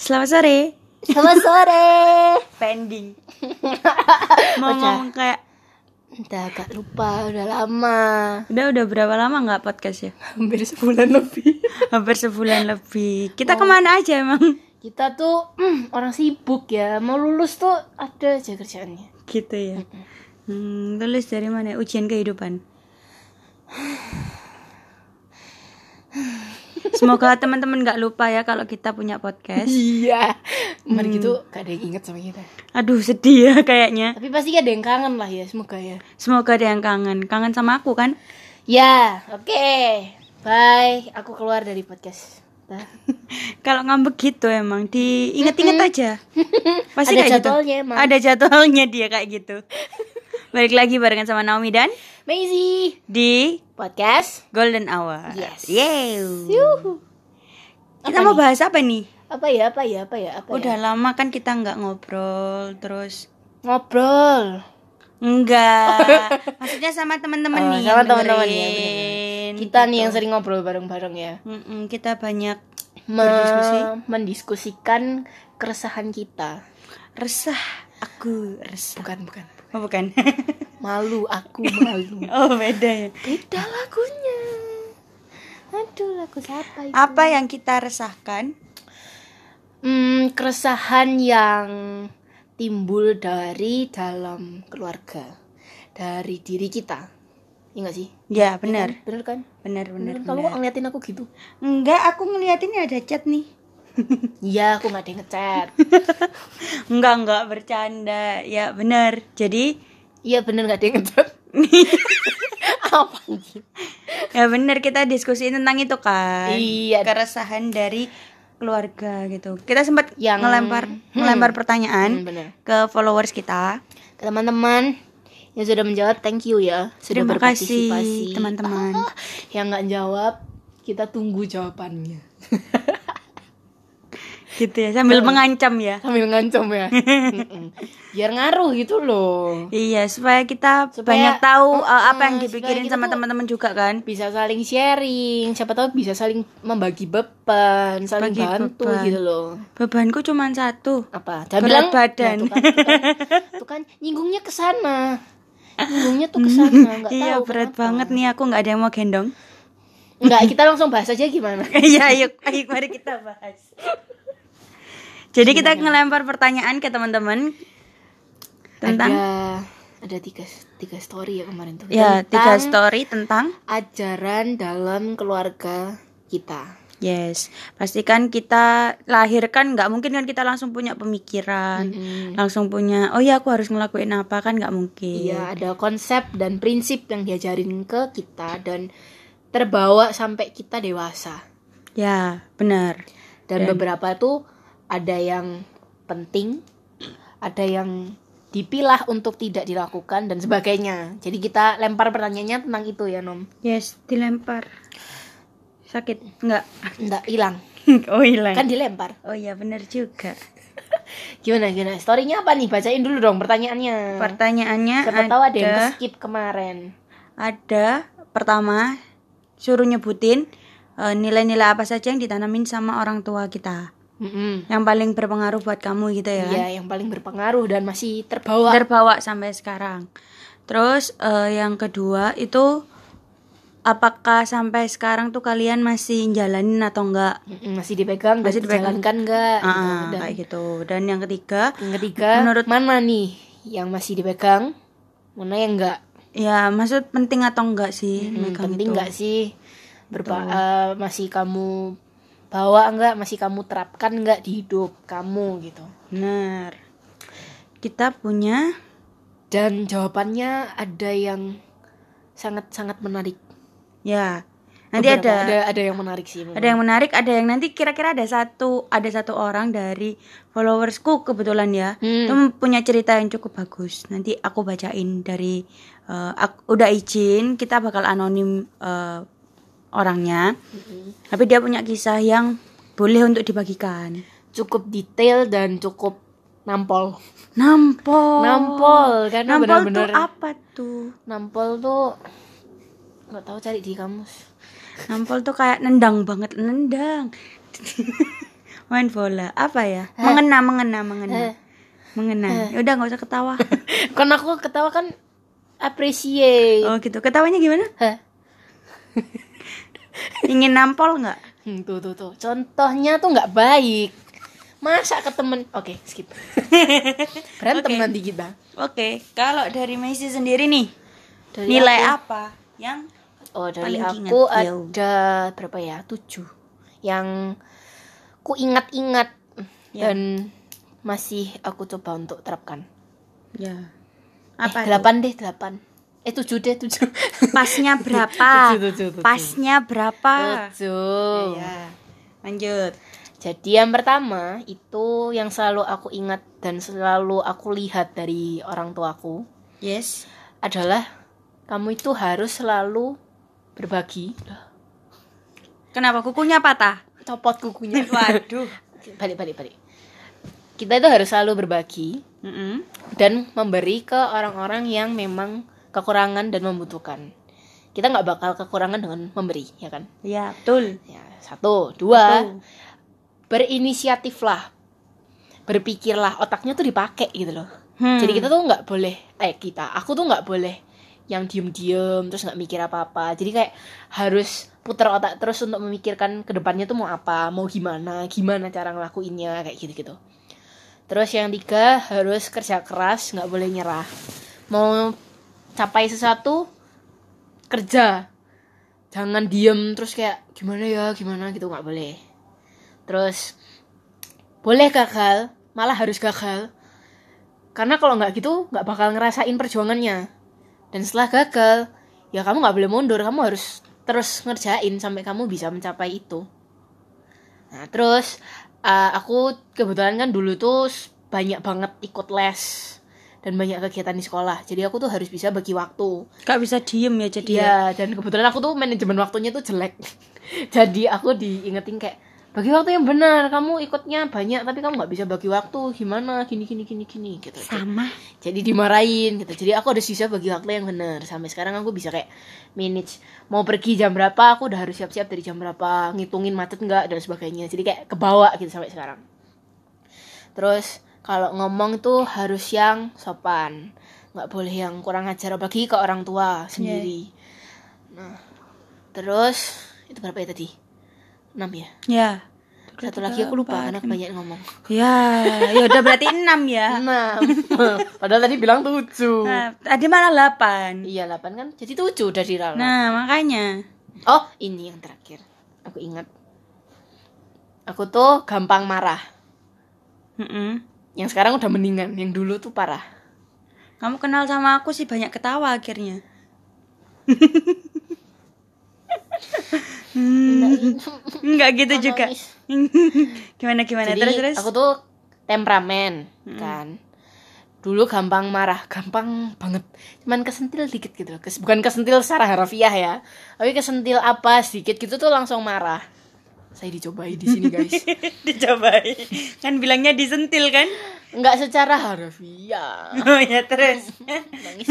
Selamat sore. Selamat sore. Pending. Mau ngomong kayak Udah agak lupa, udah lama. udah udah berapa lama nggak podcast ya? Hampir sebulan lebih. Hampir sebulan lebih. Kita ke mana aja emang? Kita tuh mm, orang sibuk ya. Mau lulus tuh ada aja kerjaannya. Gitu ya. Hmm, lulus dari mana? Ujian kehidupan. Semoga teman-teman nggak lupa ya kalau kita punya podcast. Iya. Kemarin gitu gak ada yang inget sama kita. Aduh sedih ya kayaknya. Tapi pasti ada yang kangen lah ya, semoga ya. Semoga ada yang kangen. Kangen sama aku kan? Ya, oke. Bye. Aku keluar dari podcast. Kalau ngambek gitu emang diinget-inget aja. Pasti Ada kayak gitu. jadwalnya emang. Ada jadwalnya dia kayak gitu. Balik lagi barengan sama Naomi dan Maisie. di Podcast. Golden Hour. Yes. Yuhu. Kita mau bahas apa nih? Apa ya, apa ya, apa ya, apa Udah ya? lama kan kita nggak ngobrol terus Ngobrol. enggak. Maksudnya sama teman-teman Oh, nih. sama teman-teman ya. Kita nih yang sering ngobrol bareng-bareng ya. Mm-mm, kita banyak Me- Berdiskusi. mendiskusikan keresahan kita. resah. Aku resah. Bukan, bukan. Oh bukan. Malu, aku malu. oh beda ya. Beda lagunya. Aduh, lagu siapa itu? Apa yang kita resahkan? Hmm, keresahan yang timbul dari dalam keluarga. Dari diri kita. Iya gak sih? Ya benar. Bener kan? Benar benar. Kalau kok ngeliatin aku gitu? Enggak, aku ngeliatinnya ada chat nih. Iya, aku gak ada yang ngechat. Enggak, enggak bercanda. Ya, benar. Jadi, Iya bener gak ada yang ngechat. Apa ya benar kita diskusiin tentang itu kan. Iya. Keresahan dari keluarga gitu. Kita sempat Yang- ngelempar Hmm. ngelempar pertanyaan Hmm, bener. ke followers kita. Ke teman-teman yang sudah menjawab thank you ya sudah Terima kasih berpartisipasi teman-teman. Ah, yang nggak jawab kita tunggu jawabannya Gitu ya, sambil mengancam ya. sambil ngancam ya biar ngaruh gitu loh Iya, supaya kita Supaya- banyak tahu uh, apa yang dipikirin sama teman-teman juga kan. bisa saling sharing siapa tahu bisa saling membagi beban saling Bagi bantu beban. gitu loh Bebanku cuma satu. apa Berat badan. Ya, tuh kan, tuh kan, tuh kan nyinggungnya ke sana nyinggungnya tuh ke sana nggak iya, tahu berat kenapa. banget nih aku nggak ada yang mau gendong. Enggak, kita langsung bahas aja gimana Iya, ayo, ayo mari kita bahas. Jadi kita ngelempar pertanyaan ke teman-teman. Tentang? Ada ada tiga tiga story ya kemarin tuh. Ya tiga story tentang? ajaran dalam keluarga kita. Yes. Pastikan kita lahirkan nggak mungkin kan kita langsung punya pemikiran. Mm-mm. langsung punya oh ya aku harus ngelakuin apa kan nggak mungkin. Iya ada konsep dan prinsip yang diajarin ke kita dan terbawa sampai kita dewasa. Ya benar. Dan, beberapa tuh ada yang penting ada yang dipilah untuk tidak dilakukan dan sebagainya. Jadi kita lempar pertanyaannya tentang itu ya nom. Yes dilempar. Sakit? Nggak nggak hilang. Oh hilang. Kan dilempar. Oh iya benar juga. Gimana gimana? Storynya apa nih? Bacain dulu dong pertanyaannya. Pertanyaannya siapa tahu ada yang ada- skip kemarin. Ada pertama suruh nyebutin eh, nilai-nilai apa saja yang ditanamin sama orang tua kita. Mm-mm. Yang paling berpengaruh buat kamu gitu ya. kan? Iya, yang paling berpengaruh dan masih terbawa. Terbawa sampai sekarang. Terus eh, yang kedua itu apakah sampai sekarang tuh kalian masih jalanin atau enggak? Masih dipegang, Masih dipegang. dijalankan enggak? Ah, gitu. ah, Dan kayak gitu. Dan yang ketiga, yang ketiga, menurut- mana nih yang masih dipegang, mana yang enggak? ya maksud penting atau enggak sih Hmm, penting itu? enggak sih? Berpa- eh, masih kamu bawa enggak? Masih kamu terapkan enggak di hidup kamu gitu? Benar. Kita punya Dan jawabannya ada yang sangat-sangat menarik. ya. Nanti Beberapa, ada ada ada yang menarik sih. ada yang menarik ada yang nanti kira-kira ada satu ada satu orang dari followersku kebetulan ya Hmm. itu punya cerita yang cukup bagus nanti aku bacain dari eh, ak- udah izin kita bakal anonim eh, orangnya Mm-mm. tapi dia punya kisah yang boleh untuk dibagikan cukup detail dan cukup nampol. nampol Nampol, karena nampol tuh benar-benar- apa tuh Nampol tuh nggak tahu cari di kamus. nampol tuh kayak nendang banget nendang Main bola. Apa ya? Mengena, mengena, mengena. Heh. Mengena. Ya udah nggak usah ketawa. kan aku ketawa kan appreciate oh gitu. Ketawanya gimana? Heh. Ingin nampol nggak? Hmm, tuh tuh tuh. Contohnya tuh nggak baik. Masa ke temen? Oke skip. Berantem Oke. nanti kita. Oke, kalau dari Messi sendiri nih, Dari nilai aku- apa yang oh dari Paling aku diingat, yo. ada berapa ya? Tujuh. Yang ku ingat-ingat Ya. dan masih aku coba untuk terapkan. Ya. Apa apa eh, delapan deh delapan eh tujuh deh tujuh pasnya berapa? Tujuh, tujuh, tujuh. Pasnya berapa? tujuh Ya, lanjut. Jadi yang pertama itu yang selalu aku ingat dan selalu aku lihat dari orang tuaku Yes. adalah kamu itu harus selalu berbagi. Kenapa kukunya patah? Copot kukunya. Waduh. balik balik balik. Kita itu harus selalu berbagi Mm-mm. dan memberi ke orang-orang yang memang kekurangan dan membutuhkan. Kita nggak bakal kekurangan dengan memberi, ya kan? Ya, betul. Ya, satu, dua, Betul. berinisiatiflah, berpikirlah, otaknya tuh dipakai gitu loh. Hmm. Jadi kita tuh nggak boleh, eh kita, aku tuh nggak boleh yang diem-diem terus nggak mikir apa-apa. Jadi kayak harus putar otak terus untuk memikirkan ke depannya tuh mau apa, mau gimana, gimana cara ngelakuinnya kayak gitu-gitu. Terus yang tiga harus kerja keras, nggak boleh nyerah. Mau capai sesuatu kerja, jangan diem terus kayak gimana ya, gimana? Gitu nggak boleh. Terus boleh gagal, malah harus gagal. Karena kalau nggak gitu nggak bakal ngerasain perjuangannya. Dan setelah gagal ya kamu nggak boleh mundur kamu harus terus ngerjain sampai kamu bisa mencapai itu. Nah terus uh, aku kebetulan kan dulu tuh banyak banget ikut les dan banyak kegiatan di sekolah jadi aku tuh harus bisa bagi waktu Gak bisa diem ya jadi ya. Iya, dan kebetulan aku tuh manajemen waktunya tuh jelek. Jadi aku diingetin kayak bagi waktu yang benar. Kamu ikutnya banyak tapi kamu nggak bisa bagi waktu. Gimana? Gini gini gini gini gitu. Sama. Jadi dimarahin gitu. Jadi aku harus bisa bagi waktu yang benar. Sampai sekarang aku bisa kayak manage mau pergi jam berapa, aku udah harus siap-siap dari jam berapa, ngitungin macet nggak dan sebagainya. Jadi kayak kebawa gitu sampai sekarang. Terus kalau ngomong tuh harus yang sopan, nggak boleh yang kurang ajar apalagi ke orang tua sendiri. Nah, terus itu berapa ya tadi? 6 ya. Ya. Satu lagi aku lupa karena kebanyakan ngomong. Ya, ya udah berarti enam ya. 6. Padahal tadi bilang 7. Nah, tadi malah delapan. Iya 8 kan jadi 7 dari Rala. Nah, makanya. Oh ini yang terakhir. Aku ingat. Aku tuh gampang marah. Mm-mm. Yang sekarang udah mendingan. Yang dulu tuh parah. Kamu kenal sama aku sih banyak ketawa akhirnya. Hmm, Enggak gitu juga. Gimana gimana Jadi terus terus. aku tuh temperamen kan. Dulu gampang marah, gampang banget. Cuman kesentil dikit gitu. loh. Bukan kesentil secara harfiah ya. Tapi kesentil apa sedikit gitu tuh langsung marah. Saya dicobai di sini guys. Dicobain. Kan bilangnya disentil kan? Enggak secara harfiah. Oh ya terus. Nangis.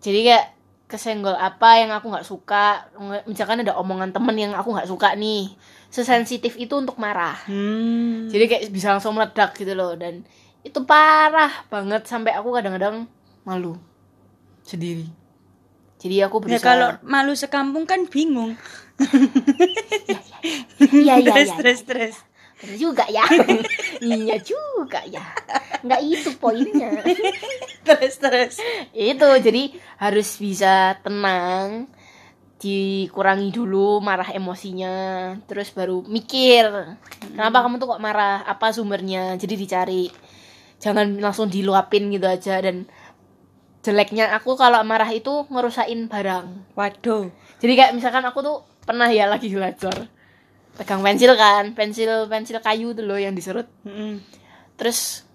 Jadi kayak kesenggol apa yang aku nggak suka. Misalkan ada omongan temen yang aku nggak suka nih. Sesensitif itu untuk marah. Hmm. Jadi kayak bisa langsung meledak gitu loh dan itu parah banget sampai aku kadang-kadang malu sendiri. Jadi aku Ya berusaha. kalau malu sekampung kan bingung. iya iya terus iya. terus terus. Bener juga ya. iya juga ya. Nggak itu poinnya. Terus terus. itu jadi harus bisa tenang dikurangi dulu marah emosinya terus baru mikir kenapa kamu tuh kok marah apa sumbernya jadi dicari jangan langsung diluapin gitu aja dan jeleknya aku kalau marah itu ngerusain barang Waduh. jadi kayak misalkan aku tuh pernah ya lagi belajar pegang pensil kan pensil pensil kayu tuh loh yang diserut Mm-mm. terus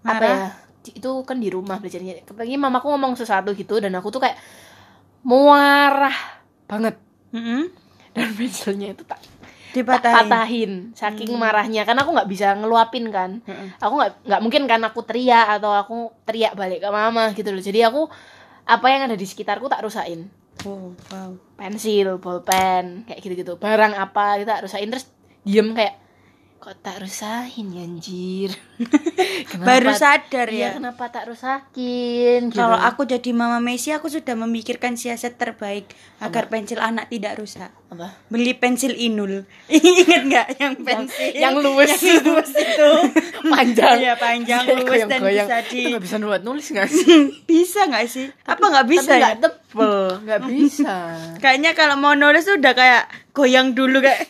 apa Marah? ya di- itu kan di rumah belajarnya pagi mamaku ngomong sesuatu gitu dan aku tuh kayak marah banget Mm-mm. dan pensilnya itu tak tak Dipatahin. patahin saking marahnya karena aku nggak bisa ngeluapin kan Mm-mm. aku nggak nggak mungkin kan aku teriak atau aku teriak balik ke mama gitu loh jadi aku apa yang ada di sekitarku tak rusain Oh, pensil bolpen kayak gitu gitu barang apa kita rusain terus diem kayak kok tak rusahin ya anjir Baru sadar Iya, ya. kenapa tak rusakin gitu. Kalau aku jadi mama Messi, aku sudah memikirkan siasat terbaik agar pensil anak tidak rusak. apa Beli pensil inul. Ingat nggak yang pensil? yang luwes Yang luwes itu. panjang Iya, panjang, luwes, dan Goyang-goyang. bisa di- Itu nggak bisa buat nulis nggak sih bisa nggak sih? Apa nggak bisa Tapi ya? nggak tebel nggak bisa Kayaknya kalau mau nulis udah kayak goyang dulu kayak.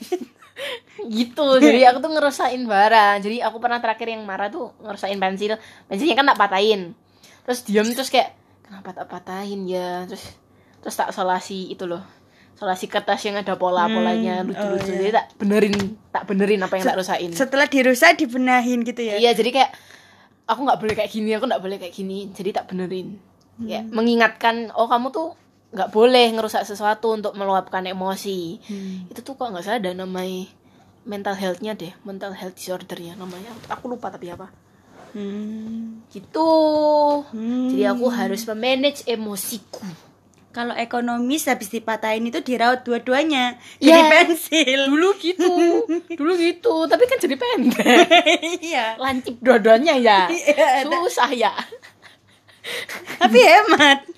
Gitu jadi aku tuh ngerusain barang. Jadi aku pernah terakhir yang marah tuh ngerusain pensil. Pensilnya kan tak patahin. Terus diam terus kayak kenapa tak patahin ya? Terus terus tak solasi itu loh. Solasi kertas yang ada pola-polanya Hmm, lucu-lucu. oh, iya. jadi tak benerin tak benerin apa yang tak rusain. Setelah dirusak dibenahin gitu ya. iya jadi kayak aku nggak boleh kayak gini aku nggak boleh kayak gini. Jadi tak benerin. Kayak mengingatkan oh kamu tuh nggak boleh ngerusak sesuatu untuk meluapkan emosi Hmm. itu tuh kok nggak salah ada namanya mental healthnya deh mental health disordernya namanya aku lupa tapi apa Hmm. gitu Hmm. jadi aku harus memanage emosiku Kalau ekonomis habis dipatahin itu diraut dua-duanya jadi Iya. pensil. dulu gitu dulu gitu tapi kan jadi pendek iya. lancip dua-duanya ya Iya, susah ya Tapi hemat.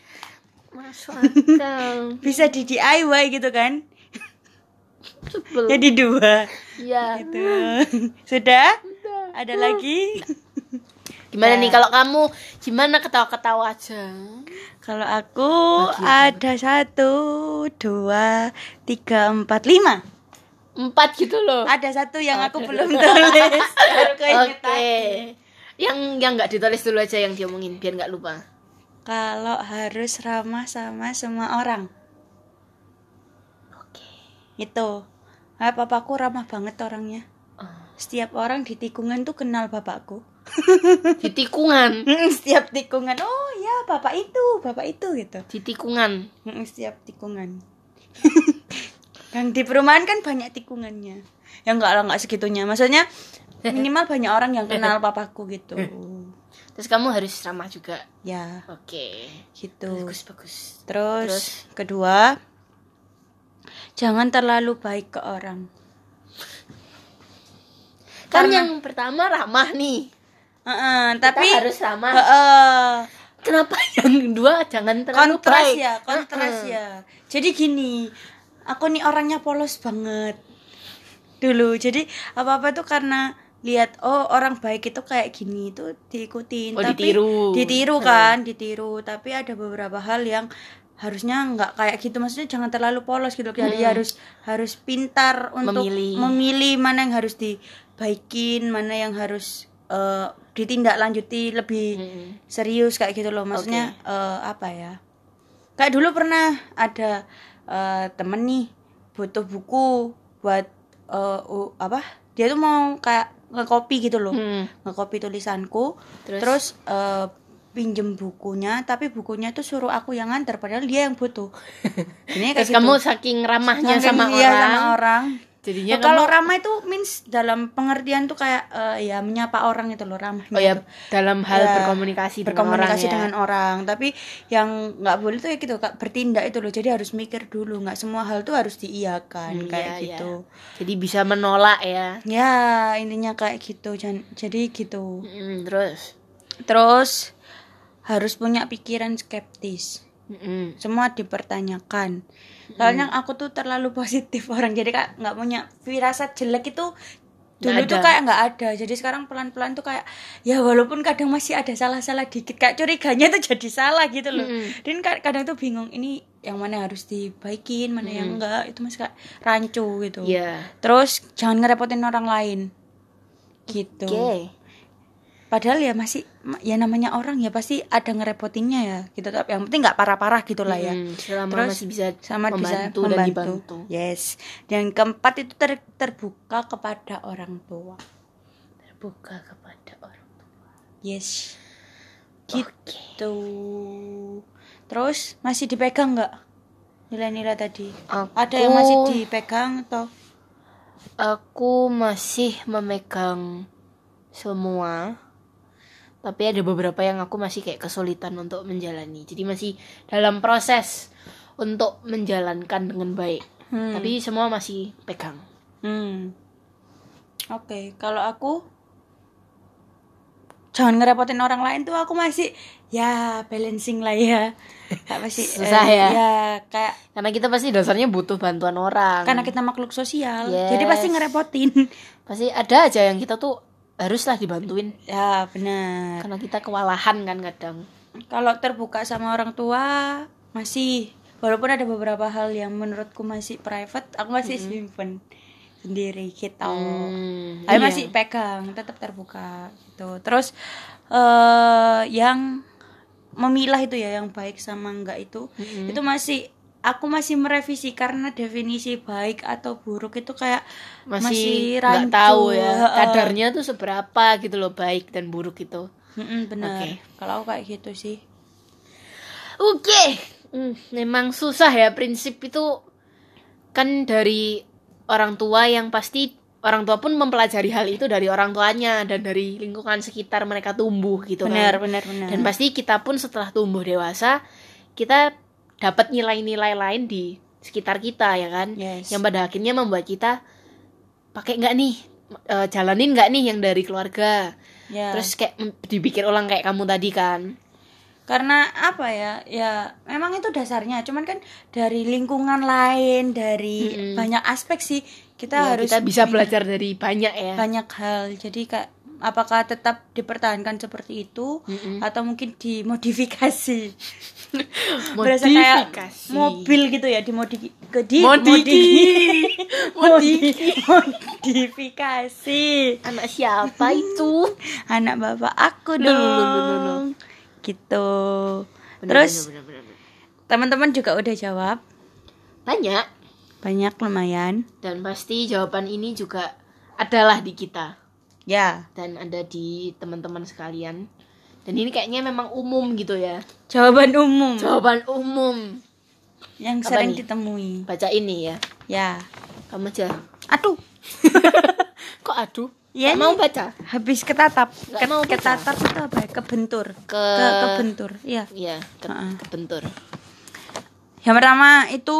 Masuk akal Bisa di DIY gitu kan. Sebel. Jadi dua. ya Gitu. Sudah? Ada lagi? gimana Ya. nih kalau kamu gimana ketawa-ketawa aja Kalau aku ada satu, dua, tiga, empat, lima. empat gitu loh Ada satu yang aku belum tulis. Oke. tadi. Yang yang nggak ditulis dulu aja yang diomongin biar nggak lupa. Kalau harus ramah sama semua orang. Oke. Itu. Ah, papaku ramah banget orangnya. Oh. Setiap orang di tikungan tuh kenal bapakku. Di tikungan, Mm, Setiap tikungan, oh ya bapak itu, bapak itu gitu. di tikungan. Mm, Setiap tikungan. Yang di perumahan kan banyak tikungannya. Ya enggak lah, enggak segitunya. Maksudnya minimal banyak orang yang kenal papaku gitu. Terus kamu harus ramah juga. Ya, Oke. gitu. Bagus bagus. Terus, Terus? kedua, jangan terlalu baik ke orang. Kan Karena- yang pertama ramah nih. Heeh, Tapi tapi harus ramah. Heeh. Kenapa yang kedua jangan terlalu kontras baik? ya kontras Heeh. ya jadi gini aku nih orangnya polos banget dulu jadi apa apa tuh karena lihat oh orang baik itu kayak gini itu diikutin. Oh, tapi ditiru. ditiru kan ditiru. Tapi ada beberapa hal yang harusnya nggak kayak gitu. Maksudnya jangan terlalu polos gitu jadi harus harus pintar untuk Memilih. memilih mana yang harus dibaikin mana yang harus eh, ditindaklanjuti lebih Mm-mm. serius kayak gitu loh. Maksudnya eh, apa ya? Kayak dulu pernah ada eh, temen nih butuh buku buat eh, u- apa? Dia tuh mau kayak ngekopi gitu loh Hmm. ngekopi tulisanku Terus? terus, eh, pinjem bukunya tapi bukunya tuh suruh aku yang nganter padahal dia yang butuh ini Terus kamu saking ramahnya Saking sama iya, orang. sama orang Jadinya Ya, kalau ramah itu means dalam pengertian tuh kayak eh, ya menyapa orang itu loh ramahnya Oh ya, tuh dalam hal Ya, berkomunikasi, berkomunikasi dengan orang, ya. dengan orang tapi yang nggak boleh tuh ya gitu kak bertindak itu loh jadi harus mikir dulu nggak semua hal tuh harus diiyakan Hmm, kayak iya, iya. gitu Jadi bisa menolak ya. ya intinya kayak gitu jadi gitu Mm, terus. terus harus punya pikiran skeptis Mm-mm. semua dipertanyakan soalnya aku tuh terlalu positif orang jadi kak nggak punya firasat jelek itu dulu tuh kayak nggak ada. Jadi sekarang pelan pelan tuh kayak ya walaupun kadang masih ada salah salah dikit kayak curiganya tuh jadi salah gitu loh. Mm-mm. dan ka- kadang tuh bingung ini yang mana harus dibaikin mana yang enggak itu masih kayak rancu gitu. Iya. terus jangan ngerepotin orang lain. Gitu. Oke. Padahal ya masih ya namanya orang ya pasti ada ngerepotinnya ya gitu tapi yang penting nggak parah parah gitulah ya Mm, selama Terus masih bisa sama membantu bisa dan membantu. dibantu. Yes. Dan keempat itu ter- terbuka kepada orang tua. Terbuka kepada orang. Yes. Oke. Gitu. Terus masih dipegang nggak nilai-nilai tadi? Aku, Ada yang masih dipegang atau? Aku masih memegang semua. Tapi ada beberapa yang aku masih kayak kesulitan untuk menjalani. Jadi masih dalam proses untuk menjalankan dengan baik. Hmm. Tapi semua masih pegang. Hmm. Oke, kalau aku jangan ngerepotin orang lain tuh aku masih ya balancing lah ya. Kayak masih Susah eh, ya? Ya kayak Karena kita pasti dasarnya butuh bantuan orang. karena kita makhluk sosial. Yes. Jadi pasti ngerepotin. pasti ada aja yang kita tuh haruslah dibantuin ya, benar. karena kita kewalahan kan kadang. Kalau terbuka sama orang tua masih walaupun ada beberapa hal yang menurutku masih private, aku masih simpen sendiri gitu. Hmm, Tapi iya. masih pegang, tetap terbuka gitu. Terus eh yang memilah itu ya yang baik sama enggak itu, Mm-mm. itu masih aku masih merevisi karena definisi baik atau buruk itu kayak masih rancu. nggak tahu ya kadarnya tuh seberapa gitu loh baik dan buruk itu. Mm-mm, benar. Oke. Kalau aku kayak gitu sih. Oke, Hmm, memang susah ya prinsip itu kan dari orang tua yang pasti orang tua pun mempelajari hal itu dari orang tuanya dan dari lingkungan sekitar mereka tumbuh gitu benar, kan. benar, benar. Dan pasti kita pun setelah tumbuh dewasa kita dapat nilai-nilai lain di sekitar kita ya kan. Yes. Yang pada akhirnya membuat kita pakai nggak nih eh, jalanin nggak nih yang dari keluarga. ya. Terus kayak mm, dipikir ulang kayak kamu tadi kan. karena apa ya ya memang itu dasarnya cuman kan dari lingkungan lain dari Mm-mm. banyak aspek sih kita Ya, harus kita bisa belajar dari banyak ya. banyak hal jadi kayak apakah tetap dipertahankan seperti itu Mm-mm. atau mungkin dimodifikasi? Berasa kayak mobil gitu ya dimodi ke di Modiki. modifikasi. Anak siapa itu? anak bapak aku dong. Gitu. Bener, terus teman-teman juga udah jawab? Banyak. Banyak lumayan. Dan pasti jawaban ini juga adalah di kita ya dan ada di teman-teman sekalian. Dan ini kayaknya memang umum gitu ya. jawaban umum Jawaban umum. yang Apa sering nih? ditemui Baca ini ya. ya Kamu aja. aduh Kok aduh? Nggak mau baca? habis ketatap Ket- mau baca. ketatap itu apa ya kebentur Ke ke kebentur iya Iya, ke, Heeh. kebentur. yang pertama itu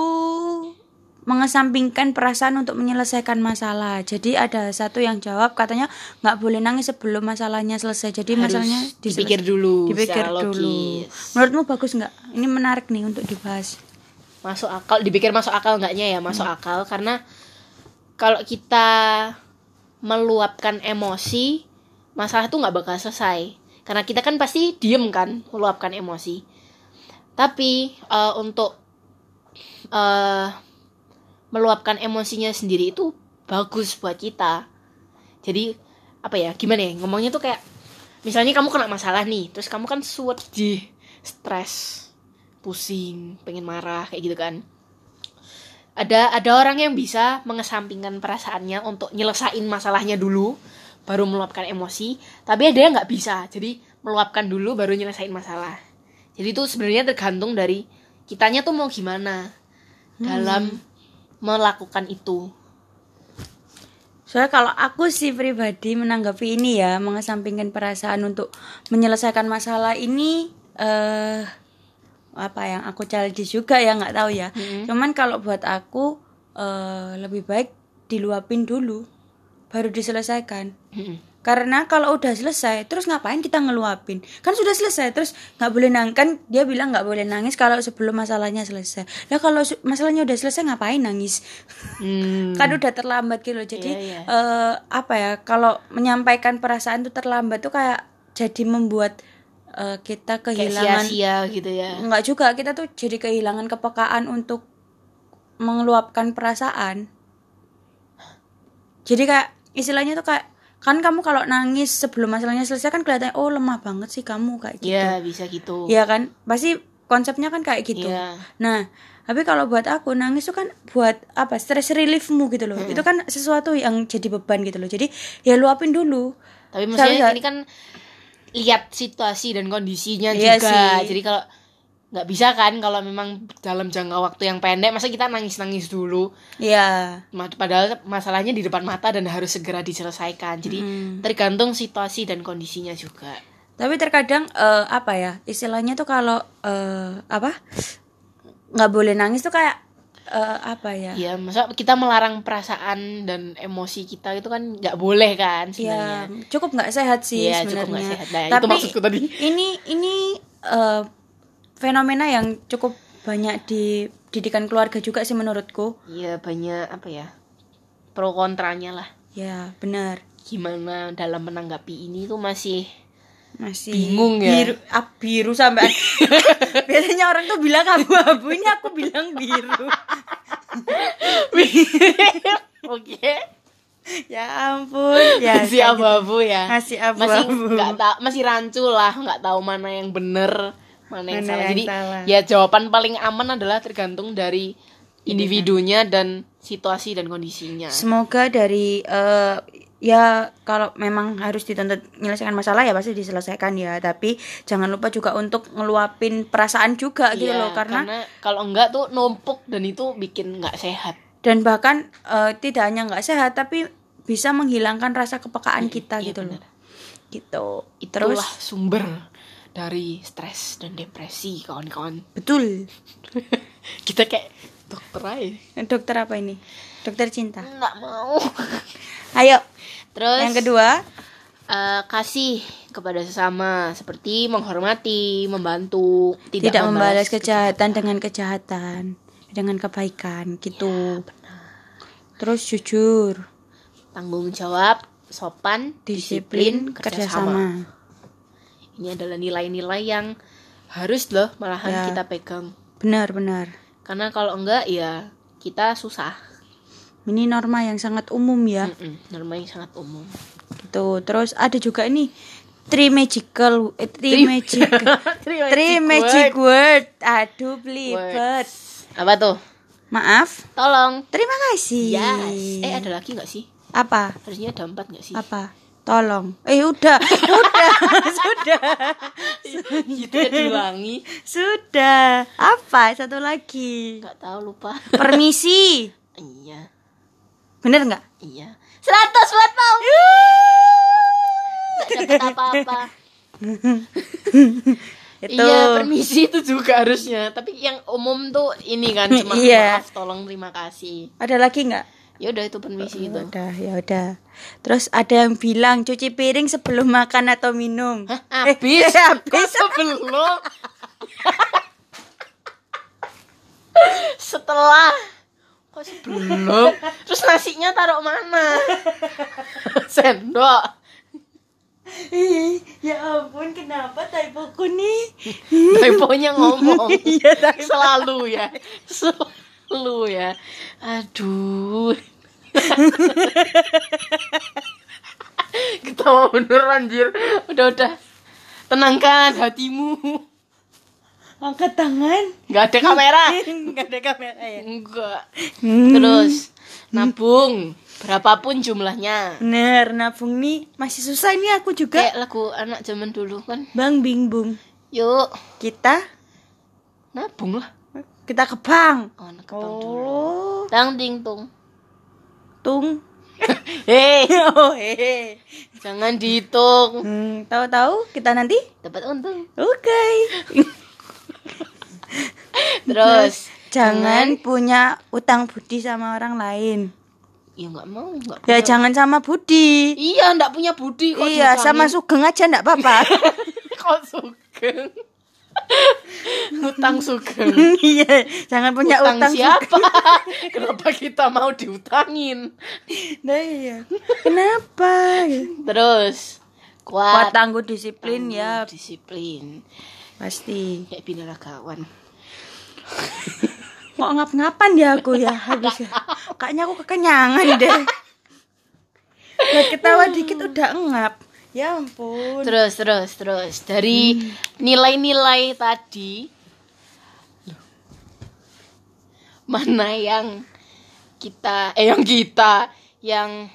mengesampingkan perasaan untuk menyelesaikan masalah. Jadi ada satu yang jawab katanya nggak boleh nangis sebelum masalahnya selesai. Jadi Harus masalahnya dipikir dulu dipikir secara dulu. logis. menurutmu bagus nggak? Ini menarik nih untuk dibahas. Masuk akal dipikir masuk akal enggaknya ya? Masuk Hmm. akal karena kalau kita meluapkan emosi masalah tuh nggak bakal selesai. Karena kita kan pasti diem kan meluapkan emosi. Tapi eh, untuk eh meluapkan emosinya sendiri itu bagus buat kita. Jadi apa ya gimana ya ngomongnya tuh kayak misalnya kamu kena masalah nih terus kamu kan sedih stres pusing pengen marah kayak gitu kan. Ada ada orang yang bisa mengesampingkan perasaannya untuk nyelesain masalahnya dulu baru meluapkan emosi tapi ada yang nggak bisa. Jadi meluapkan dulu baru nyelesain masalah. Jadi itu sebenarnya tergantung dari kitanya tuh mau gimana. Dalam melakukan itu Soalnya kalau aku sih pribadi menanggapi ini ya, mengesampingkan perasaan untuk menyelesaikan masalah ini eh apa yang aku challenge juga ya nggak tahu ya. Mm-mm. Cuman kalau buat aku eh lebih baik diluapin dulu baru diselesaikan. Karena kalau udah selesai, terus ngapain kita ngeluapin? Kan sudah selesai, terus nggak boleh nangis. Kan dia bilang nggak boleh nangis kalau sebelum masalahnya selesai. Nah kalau masalahnya udah selesai ngapain nangis? Hmm. kan udah terlambat gitu jadi Iya, iya. eh, apa ya kalau menyampaikan perasaan itu terlambat tuh kayak jadi membuat eh, kita kehilangan sia-sia gitu ya nggak juga kita tuh jadi kehilangan kepekaan untuk mengeluapkan perasaan jadi kayak istilahnya tuh kayak kan kamu kalau nangis sebelum masalahnya selesai kan kelihatannya oh lemah banget sih kamu kayak gitu. Iya bisa gitu. Iya kan? Pasti konsepnya kan kayak gitu. Iya. nah tapi kalau buat aku nangis itu kan buat apa? Stress reliefmu gitu loh. Itu kan sesuatu yang jadi beban gitu loh. Jadi ya luapin dulu. Tapi maksudnya Saya- ini kan lihat situasi dan kondisinya Iya juga. sih. Jadi kalau nggak bisa kan kalau memang dalam jangka waktu yang pendek masa kita nangis-nangis dulu. ya Ma- Padahal masalahnya di depan mata dan harus segera diselesaikan. Jadi Mm. tergantung situasi dan kondisinya juga. tapi terkadang eh, apa ya istilahnya tuh kalau eh, apa nggak boleh nangis tuh kayak eh, apa ya ya masa kita melarang perasaan dan emosi kita itu kan nggak boleh kan ya sebenarnya cukup nggak sehat sih Iya, cukup sebenarnya nggak sehat. Nah, itu tapi maksudku tadi. ini ini eh, fenomena yang cukup banyak di didikan keluarga juga sih menurutku. Iya banyak apa ya pro kontranya lah. Ya benar. Gimana dalam menanggapi ini tuh masih masih Bingung ya? biru, ah, biru sampai biasanya orang tuh bilang abu-abu ini aku bilang biru. Oke. Ya ampun ya masih gitu. abu-abu ya. Masih masih abu-abu. nggak tahu masih rancu lah nggak tahu mana yang bener mana yang Mana salah? yang jadi salah. ya jawaban paling aman adalah tergantung dari individunya dan situasi dan kondisinya. Semoga dari eh, ya kalau memang harus dituntut menyelesaikan masalah ya pasti diselesaikan ya. Tapi jangan lupa juga untuk ngeluapin perasaan juga gitu Iya, loh karena, kalau enggak tuh numpuk dan itu bikin nggak sehat. Dan bahkan eh, tidak hanya nggak sehat tapi bisa menghilangkan rasa kepekaan kita iya, gitu loh. benar. gitu. Itulah terus sumber dari stres dan depresi kawan-kawan. Betul. Kita kayak dokter aja. Dokter apa ini? Dokter cinta. Nggak mau. Ayo. Terus yang kedua? eh, kasih kepada sesama seperti menghormati membantu tidak, tidak, membalas kejahatan dengan kejahatan dengan kebaikan gitu. Terus jujur. Tanggung jawab sopan disiplin kerjasama ini adalah nilai-nilai yang harus loh malahan Ya. kita pegang. Benar benar. Karena kalau enggak ya kita susah. Ini norma yang sangat umum ya. Mm-mm, norma yang sangat umum. Gitu. Terus ada juga ini three magical eh, three, Three- magical Three three magic magic word aduh belibet. Words. apa tuh? Maaf. Tolong. Terima kasih. Yes. Eh ada lagi nggak sih? Apa? Harusnya ada empat nggak sih? Apa tolong. Eh udah udah sudah. Ya diulangi. Sudah. Apa? Satu lagi. Nggak tahu lupa. Permisi. Iya. Bener nggak? Iya. Seratus buat mau. Nggak dapat apa-apa. Itu. Iya permisi itu juga harusnya. Tapi yang umum tuh ini kan Cuma Iya. maaf tolong terima kasih. Ada lagi nggak Ya udah itu permisi itu udah ya udah. Terus ada yang bilang cuci piring sebelum makan atau minum. Hah, Eh, habis? eh, habis. Kok sebelum? Setelah. Kok sebelum? Terus nasinya taruh mana? Sendok. Ih, ya ampun kenapa typoku nih? Typonya ngomong. Iya. Selalu ya. Selalu ya. Aduh Ketawa bener anjir. Udah udah. Tenangkan hatimu. Angkat tangan. Gak ada kamera. Nggak ada kamera ya? Enggak Hmm. Terus Nabung. Berapapun jumlahnya. Bener nabung nih. Masih susah ini aku juga. Kayak lagu anak zaman dulu kan? Bang bing bung Yuk. Kita? Nabung lah. Kita ke bank. Oh kebang dulu. Oh. Tang ding tung tung Hei oh Jangan dihitung. Hmm, tahu-tahu kita nanti Dapat untung. Oke. Terus? Jangan punya utang budi sama orang lain. Ya nggak mau nggak ya punya- jangan sama budi. Iya nggak punya budi kok iya sama sugeng aja ndak apa-apa. Kok sugeng Utang sugeng. Iya jangan punya Utang, utang, siapa? Kenapa kita mau diutangin Nah, iya. kenapa? Terus kuat. Kuat tangguh disiplin ya Disiplin. Pasti. Kayak binaragawan. Kok ngap-ngapan ya aku ya? Habis ya. kayaknya aku kekenyangan deh. Buat ketawa dikit udah ngap ya ampun. Terus terus terus. Dari nilai-nilai tadi Mana yang kita Eh yang kita Yang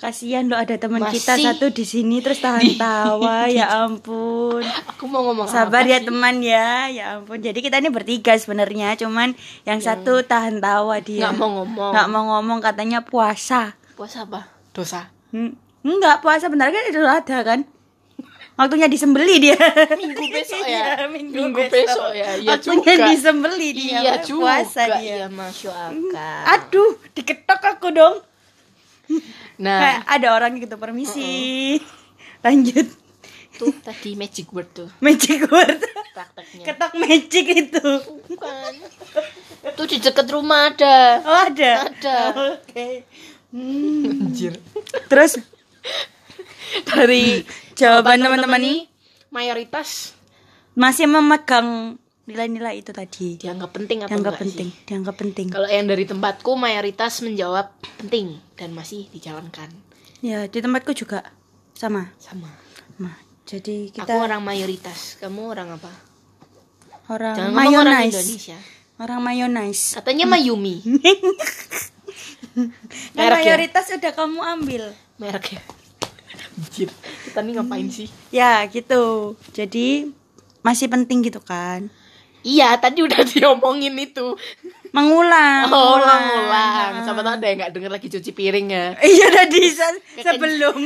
kasihan loh ada teman kita satu di sini terus tahan tawa ya ampun. Aku mau ngomong sabar apa ya sih? teman ya. Ya ampun. Jadi kita ini bertiga sebenarnya cuman yang satu tahan tawa dia. Nggak mau ngomong. Nggak mau ngomong katanya puasa. Puasa apa? Dosa. Hmm, enggak puasa benar kan itu ada kan? Waktunya disembeli dia. Minggu besok ya. Iya, minggu, Minggu besok. ya, iya waktunya juga. disembeli dia iya juga. puasa dia. Iya masya Allah aduh diketok aku dong. Nah. Kayak ada orang gitu permisi. Lanjut. Tuh tadi magic word tuh. Magic word. Prakteknya. Ketok magic itu. Bukan. Tuh di dekat rumah ada. Oh ada? Ada. oke. Hmm. anjir. Terus dari jawaban teman-teman ini mayoritas masih memegang nilai-nilai itu tadi dianggap penting atau dianggap penting sih? dianggap penting Kalau yang dari tempatku mayoritas menjawab penting dan masih dijalankan. ya di tempatku juga sama Sama. Nah, jadi Aku kita orang mayoritas, kamu orang apa? orang Jangan ngomong orang mayonnaise Indonesia. orang mayonnaise Katanya Mayumi. Kan Merek ya? mayoritas udah kamu ambil Merek ya. Anjir, kita nih ngapain sih? ya gitu jadi masih penting gitu kan Iya, tadi udah diomongin itu. mengulang Oh, mengulang. ulang-ulang. Siapa tahu ada yang nggak denger lagi cuci piring ya. iya tadi se- sebelum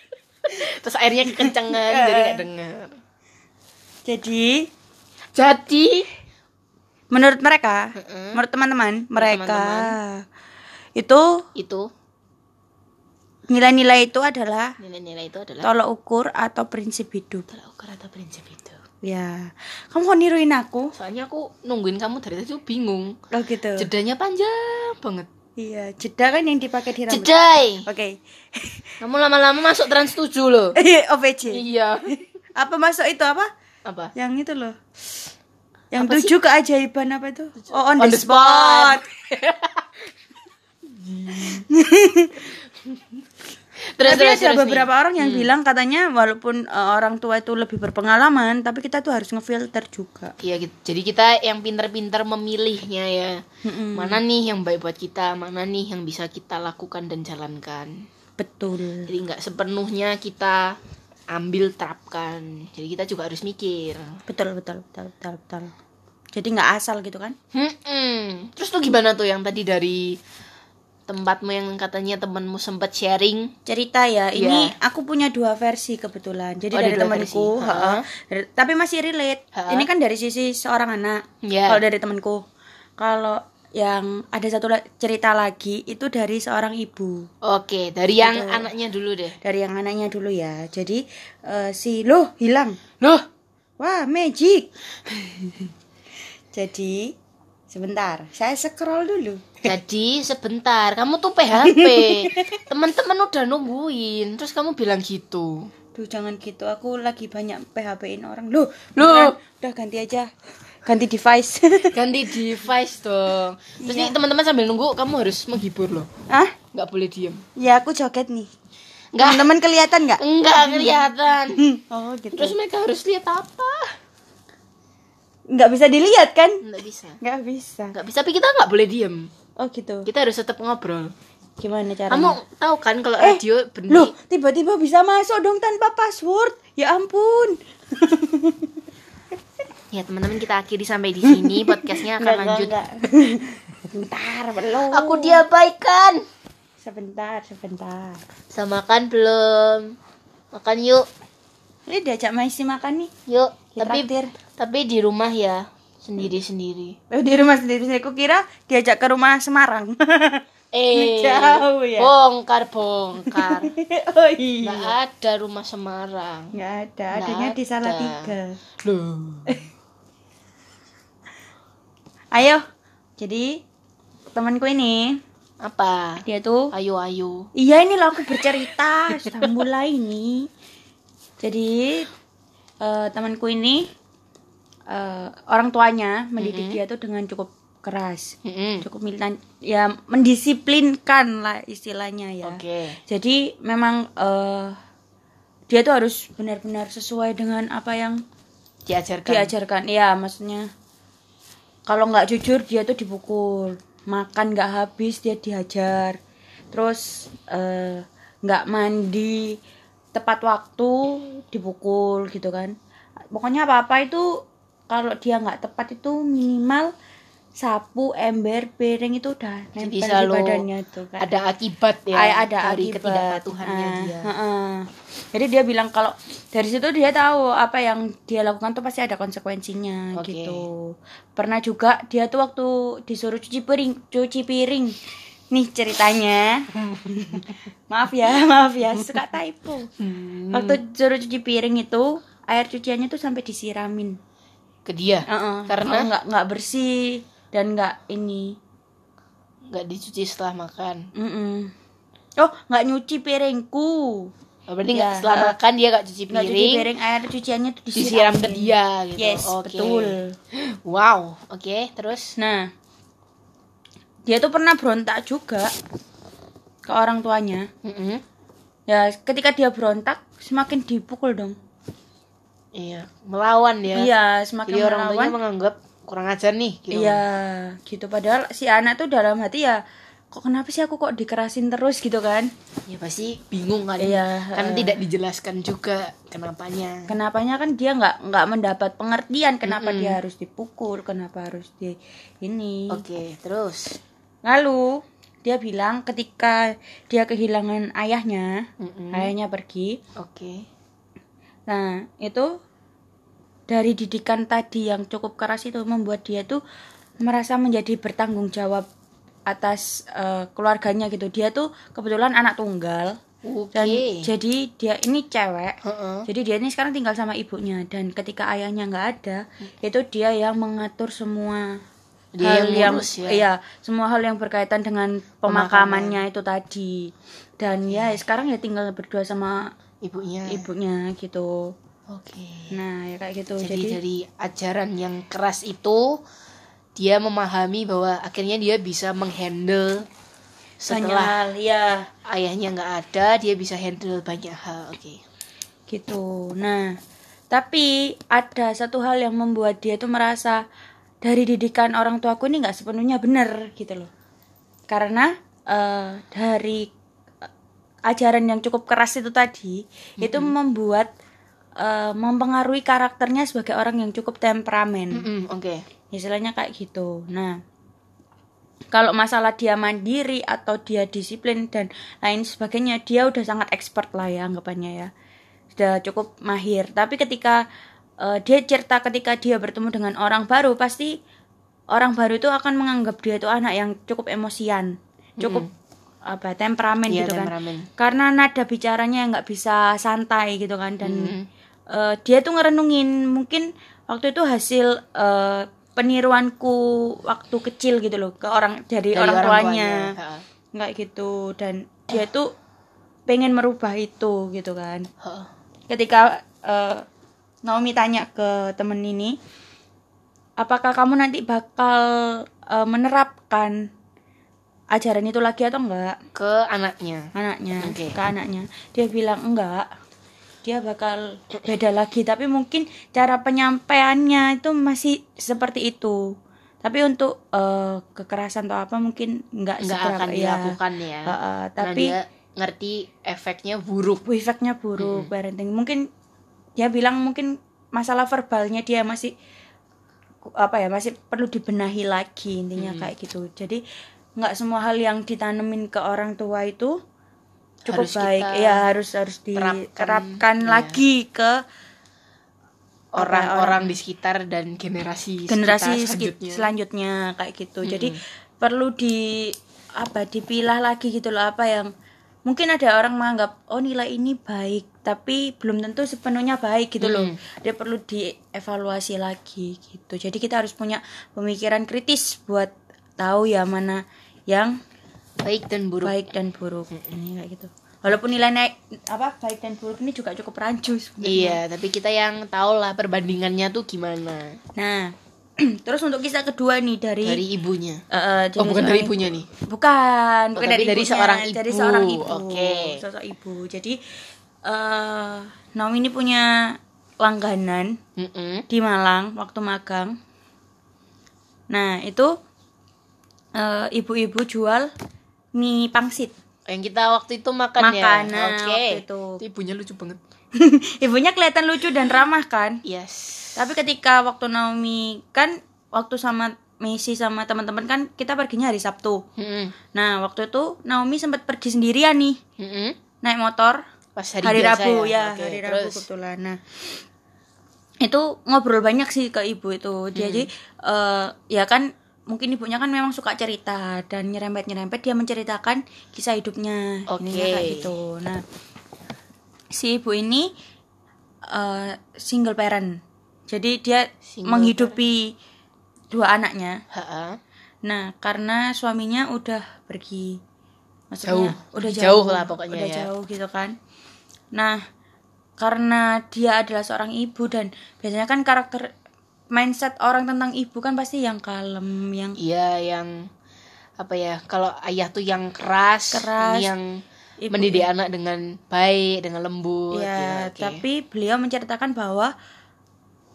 Terus airnya kekencengan jadi nggak denger. jadi Jadi, menurut mereka Mm-mm. menurut teman-teman mereka teman-teman. itu itu nilai-nilai itu adalah nilai-nilai itu adalah tolak ukur atau prinsip hidup tolak ukur atau prinsip itu. ya kamu kok niruin aku Soalnya aku nungguin kamu dari tadi tuh bingung. oh gitu Jedanya panjang banget. iya jeda kan yang dipakai di rambut Jedai. oke Kamu lama-lama masuk trans 7 loh. OPC iya. apa masuk itu apa Apa? yang itu loh yang Apa tujuh keajaiban apa itu oh on, On the, the spot, Terus tapi terus ada terus nih. beberapa orang yang bilang katanya walaupun uh, orang tua itu lebih berpengalaman tapi kita tuh harus ngefilter juga Iya, gitu. jadi kita yang pintar-pintar memilihnya ya. Mm-mm. Mana nih yang baik buat kita, mana nih yang bisa kita lakukan dan jalankan. betul Jadi nggak sepenuhnya kita ambil terapkan. Jadi kita juga harus mikir. betul betul betul betul betul jadi nggak asal gitu kan Hmm, terus tuh gimana tuh yang tadi dari tempatmu yang katanya temanmu sempat sharing? cerita ya ini Iya. aku punya dua versi kebetulan jadi Oh, dari temanku. Dari- tapi masih relate Ha-ha. ini kan dari sisi seorang anak Iya. kalau dari temanku kalau yang ada satu cerita lagi itu dari seorang ibu Oke, dari yang Gitu. anaknya dulu deh. dari yang anaknya dulu ya jadi eh, si loh hilang Loh, wah magic jadi sebentar saya scroll dulu jadi sebentar, kamu tuh PHP. Teman-teman udah nungguin, terus kamu bilang gitu. Duh jangan gitu aku lagi banyak PHP-in orang loh Loh. udah ganti aja ganti device Ganti device dong. Terus nih teman-teman sambil nunggu kamu harus menghibur loh. ah nggak boleh diem. ya aku joget nih Nggak. teman-teman kelihatan nggak Enggak kelihatan. oh gitu Terus mereka harus lihat apa? nggak bisa dilihat kan Nggak bisa. nggak bisa Nggak bisa, tapi kita nggak boleh diem. Oh gitu Kita harus tetap ngobrol. gimana caranya Kamu tahu kan kalau eh radio benih loh tiba-tiba bisa masuk dong tanpa password ya ampun Ya teman-teman kita akhiri sampai di sini podcastnya akan Nggak, lanjut. nggak, nggak. sebentar belum Aku diabaikan. sebentar sebentar Sama makan belum? Makan yuk, ini diajak Maisi makan nih yuk. Tapi Tapi tapi di rumah ya sendiri-sendiri. oh, di rumah sendiri sendiri aku kira diajak ke rumah Semarang Eh, Jauh ya? bongkar bongkar. oh Nggak iya ada rumah Semarang. nggak ada Nggak adanya di ada. Salatiga Loh. ayo jadi temanku ini Apa? dia tuh Ayo ayo. Iya ini loh aku bercerita sudah mulai ini. Jadi eh, temanku ini eh, orang tuanya mendidik dia tuh dengan cukup keras, Mm-mm. cukup militan, ya mendisiplinkan lah istilahnya ya. Oke. Jadi memang eh, dia tuh harus benar-benar sesuai dengan apa yang Diajarkan. diajarkan. Iya maksudnya kalau nggak jujur dia tuh dipukul, makan nggak habis dia dihajar, terus eh, nggak mandi tepat waktu dipukul gitu kan. Pokoknya apa apa itu kalau dia nggak tepat itu minimal sapu, ember, piring itu udah nempel di badannya tuh kan. ada akibat ya Ay- ada dari akibat. ketidakpatuhannya Ah, dia heeh. Jadi dia bilang kalau dari situ dia tahu apa yang dia lakukan tuh pasti ada konsekuensinya Oke. gitu. Pernah juga dia tuh waktu disuruh cuci piring, cuci piring. Nih ceritanya. maaf ya, maaf ya, suka typo. Hmm, Waktu suruh cuci piring itu air cuciannya tuh sampai disiramin. Ke dia Heeh. Karena? Nggak nggak bersih dan nggak ini. nggak dicuci setelah makan Mm-mm. Oh, nggak nyuci piringku. Oh, berarti nggak Iya, setelah heeh. makan dia nggak cuci piring, cuci piring air cuciannya tuh disiram disiramin. ke dia gitu Yes, Oke. betul. wow oke terus Nah, dia tuh pernah berontak juga ke orang tuanya. Mm-mm. Ya, ketika dia berontak, semakin dipukul dong. Iya melawan ya Iya, semakin jadi orang tuanya melawan. menganggap kurang ajar nih gitu Iya, gitu. Padahal si anak tuh dalam hati ya, kok kenapa sih aku kok dikerasin terus gitu kan? ya pasti bingung kan Iya, kan heeh. tidak dijelaskan juga kenapanya Kenapanya kan dia nggak nggak mendapat pengertian kenapa Mm-mm. dia harus dipukul, kenapa harus di ini. oke terus Lalu dia bilang ketika dia kehilangan ayahnya, Mm-mm. ayahnya pergi. oke Nah, itu dari didikan tadi yang cukup keras itu membuat dia tuh merasa menjadi bertanggung jawab atas eh, keluarganya gitu. Dia tuh kebetulan anak tunggal oke dan jadi dia ini cewek. Heeh. Jadi dia ini sekarang tinggal sama ibunya dan ketika ayahnya nggak ada, itu dia yang mengatur semua Dia hal yang ngurus ya. iya, semua hal yang berkaitan dengan pemakamannya itu tadi. Dan ya sekarang ya tinggal berdua sama ibunya ibunya gitu. oke Nah, ya kayak gitu. jadi, Jadi, dari ajaran yang keras itu dia memahami bahwa akhirnya dia bisa menghandle setelah hal ya ayahnya nggak ada dia bisa handle banyak hal oke gitu. Nah, tapi ada satu hal yang membuat dia tuh merasa dari didikan orang tuaku ini nggak sepenuhnya benar gitu loh. Karena eh, dari ajaran yang cukup keras itu tadi itu membuat eh, mempengaruhi karakternya sebagai orang yang cukup temperamen. Mm-mm, oke. Istilahnya kayak gitu. Nah kalau masalah dia mandiri atau dia disiplin dan lain sebagainya dia udah sangat expert lah ya anggapannya ya. Sudah cukup mahir. Tapi ketika eh, dia cerita ketika dia bertemu dengan orang baru pasti orang baru itu akan menganggap dia itu anak yang cukup emosian cukup apa temperamen Iya, gitu kan. temperamen. karena nada bicaranya yang nggak bisa santai gitu kan dan Mm. eh, dia tuh ngerenungin. Mungkin waktu itu hasil eh, peniruanku waktu kecil gitu loh ke orang dari, Dari orang, orang tuanya. nggak gitu. Dan dia tuh pengen merubah itu gitu kan. Ketika eh, Naomi tanya ke temen ini apakah kamu nanti bakal eh, menerapkan ajaran itu lagi atau enggak? Ke anaknya. Anaknya Oke. ke anaknya. Dia bilang enggak. Dia bakal beda lagi. Tapi mungkin cara penyampaiannya itu masih seperti itu. Tapi untuk eh, kekerasan atau apa mungkin enggak nggak seberapa, akan ya. dilakukan ya. Heeh, Karena tapi dia ngerti efeknya buruk. Efeknya buruk parenting. Mungkin dia bilang mungkin masalah verbalnya dia masih apa ya masih perlu dibenahi lagi intinya kayak gitu. Jadi nggak semua hal yang ditanemin ke orang tua itu cukup Harus baik. ya harus harus terapkan, diterapkan iya. lagi ke orang-orang di sekitar dan generasi generasi selanjutnya. selanjutnya kayak gitu. Jadi perlu di apa dipilah lagi gitu loh apa yang mungkin ada orang menganggap oh nilai ini baik tapi belum tentu sepenuhnya baik gitu loh. Dia perlu dievaluasi lagi gitu. Jadi kita harus punya pemikiran kritis buat tahu ya mana yang baik dan buruk baik dan buruk ini kayak gitu walaupun nilai naik apa baik dan buruk ini juga cukup rancu sebenarnya. iya tapi kita yang tahu lah perbandingannya tuh gimana nah terus untuk kisah kedua nih dari, dari ibunya eh, oh bukan dari ibu. ibunya nih Bukan, Oh, bukan dari ibunya, seorang dari ibu. seorang ibu. Oke. Sosok ibu. Jadi eh Naomi ini punya langganan Mm-mm. di Malang waktu magang. Nah, itu eh, ibu-ibu jual mie pangsit. yang kita waktu itu makan, ya Makan, nah, oke waktu itu. ibunya lucu banget Ibunya kelihatan lucu dan ramah kan? yes Tapi ketika waktu Naomi kan waktu sama misi sama teman-teman kan kita perginya hari Sabtu Mm-mm. nah waktu itu Naomi sempat pergi sendirian nih Mm-mm. naik motor pas hari, hari, Rabu ya, Oke, hari Rabu terus kebetulan. Nah, itu ngobrol banyak sih ke ibu itu. Jadi eh, ya kan mungkin ibunya kan memang suka cerita dan nyerempet nyerempet dia menceritakan kisah hidupnya Oke. ininya kayak gitu. Nah, si ibu ini eh, single parent. Jadi dia Single menghidupi dua anaknya. Ha-ha. Nah, karena suaminya udah pergi. Jauh. Maksudnya udah Jauh jauh, lah pokoknya udah ya. jauh gitu kan. Nah, karena dia adalah seorang ibu dan biasanya kan karakter mindset orang tentang ibu kan pasti yang kalem, yang Iya yang apa ya kalau ayah tuh yang keras, Keras. yang Ibu- mendidik anak dengan baik dengan lembut ya, oke. tapi beliau menceritakan bahwa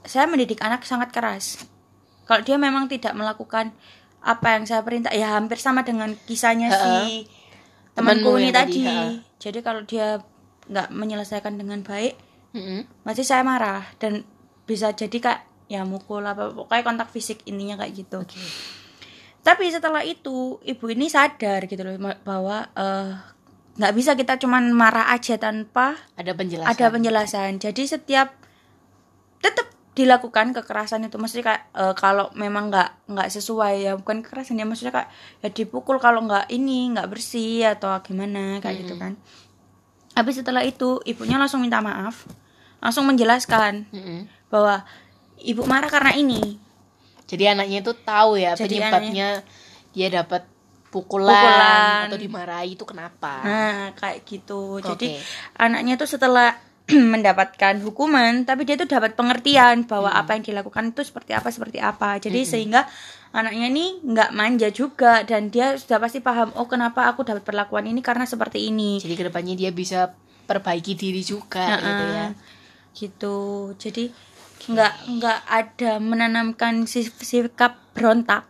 saya mendidik anak sangat keras. Kalau dia memang tidak melakukan apa yang saya perintah, ya hampir sama dengan kisahnya Ha-ha. si temanku ini tadi, tadi. ha-ha. Jadi kalau dia nggak menyelesaikan dengan baik, Mm-mm. masih saya marah dan bisa jadi kayak ya mukul apa pokoknya kontak fisik intinya kayak gitu. Tapi setelah itu ibu ini sadar gitu loh bahwa eh, nggak bisa kita cuman marah aja tanpa ada penjelasan ada penjelasan. Jadi setiap tetap dilakukan kekerasan itu mesti kayak eh, kalau memang nggak nggak sesuai ya bukan kekerasan ya maksudnya kayak ya dipukul kalau nggak ini nggak bersih atau gimana kayak gitu kan. Habis setelah itu ibunya langsung minta maaf, langsung menjelaskan Mm-mm. bahwa ibu marah karena ini. jadi anaknya itu tahu ya Jadi penyebabnya dia dapat pukulan, Pukulan. atau dimarahi itu kenapa Nah, kayak gitu. Jadi Oke. anaknya tuh setelah mendapatkan hukuman, tapi dia tuh dapat pengertian bahwa apa yang dilakukan itu seperti apa seperti apa. Jadi sehingga anaknya ini nggak manja juga dan dia sudah pasti paham, oh kenapa aku dapat perlakuan ini karena seperti ini. jadi ke depannya dia bisa perbaiki diri juga gitu ya Nah, gitu. Jadi nggak nggak ada menanamkan si- sikap berontak.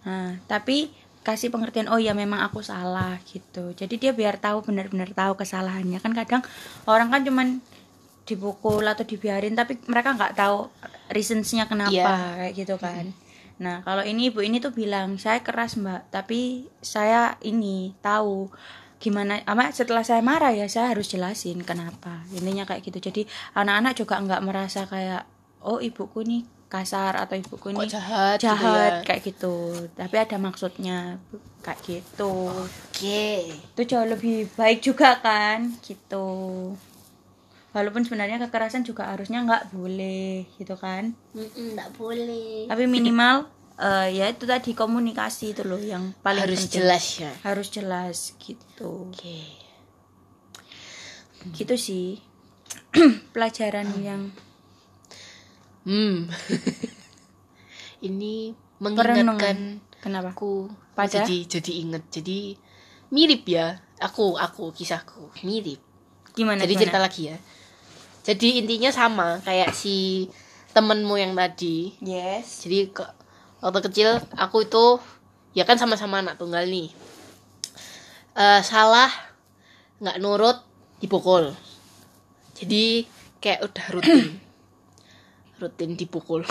Nah, tapi kasih pengertian oh ya memang aku salah gitu. Jadi dia biar tahu benar-benar tahu kesalahannya. Kan kadang orang kan cuman dipukul atau dibiarin tapi mereka nggak tahu reasonsnya kenapa Iya. kayak gitu kan. Nah, kalau ini ibu ini tuh bilang, "Saya keras, Mbak, tapi saya ini tahu gimana ama setelah saya marah ya saya harus jelasin kenapa." Intinya kayak gitu. Jadi anak-anak juga nggak merasa kayak oh ibuku nih kasar atau ibuku kok nih jahat gitu jahat ya? kayak gitu. Tapi ada maksudnya kayak gitu. Oke. Itu jauh lebih baik juga kan gitu. Walaupun sebenarnya kekerasan juga harusnya nggak boleh gitu kan? Nggak boleh. Tapi minimal eh, ya itu tadi komunikasi itu loh yang paling harus penting. jelas ya? Harus jelas gitu. Oke. Gitu sih. Pelajaran yang Hmm. ini Perenungan. mengingatkan kenapa? aku Pada? jadi jadi inget jadi mirip ya. Aku aku kisahku mirip. Gimana jadi gimana? cerita lagi ya. Jadi intinya sama kayak si temenmu yang tadi. Yes. Jadi ke, waktu kecil aku itu ya kan sama-sama anak tunggal nih. Eh salah nggak nurut dipukul. Jadi kayak udah rutin rutin dipukul.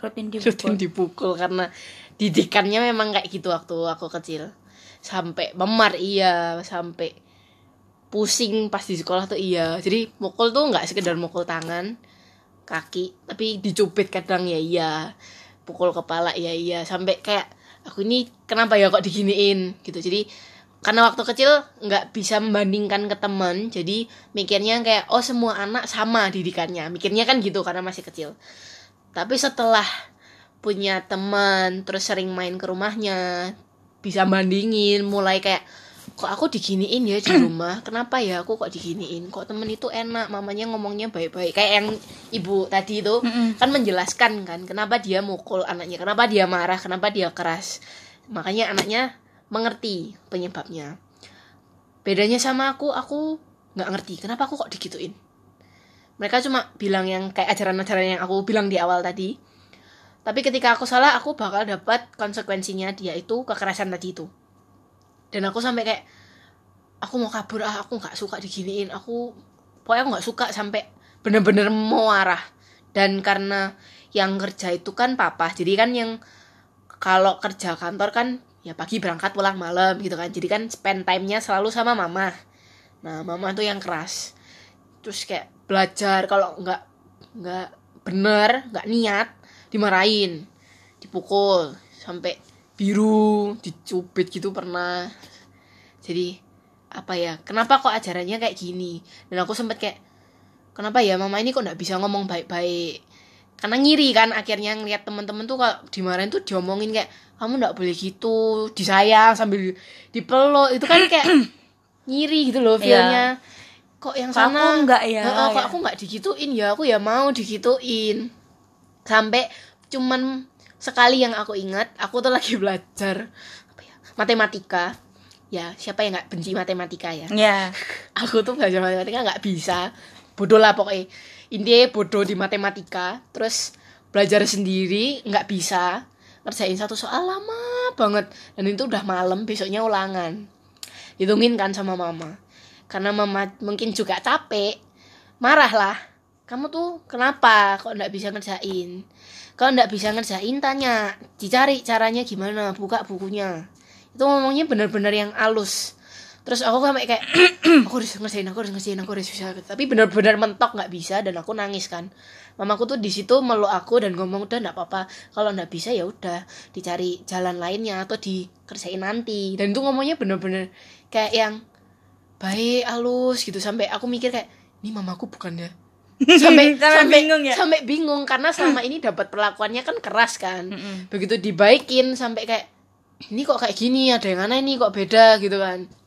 Rutin rutin dipukul dipukul karena didikannya memang kayak gitu waktu aku kecil. Sampai memar iya. Sampai pusing pas di sekolah tuh iya. Jadi mukul tuh nggak sekedar mukul tangan kaki tapi dicubit kadang ya iya. Pukul kepala ya iya. Sampai kayak aku ini kenapa ya kok diginiin? Gitu. Jadi karena waktu kecil nggak bisa membandingkan ke teman jadi mikirnya kayak oh semua anak sama didikannya. Mikirnya kan gitu karena masih kecil. Tapi setelah punya teman terus sering main ke rumahnya bisa bandingin mulai kayak kok aku diginiin ya di rumah? Kenapa ya aku kok diginiin? Kok temen itu enak? Mamanya ngomongnya baik-baik. Kayak yang ibu tadi itu kan menjelaskan kan kenapa dia mukul anaknya kenapa dia marah kenapa dia keras. Makanya anaknya mengerti penyebabnya. Bedanya sama aku aku nggak ngerti kenapa aku kok digituin. Mereka cuma bilang yang kayak ajaran-ajaran yang aku bilang di awal tadi. Tapi ketika aku salah aku bakal dapat konsekuensinya dia itu kekerasan tadi itu. Dan aku sampai kayak aku mau kabur ah aku nggak suka diginiin. Aku pokoknya aku nggak suka sampai bener-bener mau arah dan karena yang kerja itu kan papa jadi kan yang kalau kerja kantor kan ya pagi berangkat pulang malam gitu kan. Jadi kan spend time-nya selalu sama mama. Nah mama tuh yang keras. Terus kayak belajar kalau nggak nggak bener nggak niat dimarahin dipukul sampai biru dicubit gitu pernah. Jadi apa ya kenapa kok ajarannya kayak gini? Dan aku sempet kayak kenapa ya mama ini kok nggak bisa ngomong baik-baik karena ngiri kan akhirnya ngeliat temen-temen tuh kalau dimarahin tuh diomongin kayak kamu nggak boleh gitu disayang sambil dipeluk. Itu kan kayak ngiri gitu loh feelnya. Kok yang sana aku nggak ya? Heeh, kok Ya. aku nggak digituin? Ya aku ya mau digituin. Sampai cuman sekali yang aku ingat aku tuh lagi belajar apa ya matematika. Ya siapa yang nggak benci matematika ya? Ya aku tuh belajar matematika nggak bisa. Bodoh lah pokoknya intinya bodoh di matematika terus belajar sendiri nggak bisa ngerjain satu soal lama banget. Dan itu udah malam besoknya ulangan. Hitungin kan sama mama. Karena mama mungkin juga capek. Marah lah. Kamu tuh kenapa kok nggak bisa ngerjain? Kalau nggak bisa ngerjain tanya. Dicari caranya gimana buka bukunya. Itu ngomongnya bener-bener yang alus terus aku sampai kayak aku harus ngerjain aku harus ngerjain aku harus bisa. Tapi bener-bener mentok nggak bisa dan aku nangis kan. Mamaku tuh di situ meluk aku dan ngomong udah nggak apa-apa. Kalau nggak bisa ya udah dicari jalan lainnya atau dikerjain nanti. Dan itu ngomongnya bener-bener kayak yang baik halus gitu. Sampai aku mikir kayak ini mamaku bukan ya? Sampai Sampai bingung ya? sampai bingung karena selama ini dapat perlakuannya kan keras kan. Begitu dibaikin sampai kayak ini kok kayak gini ada yang aneh nih kok beda gitu kan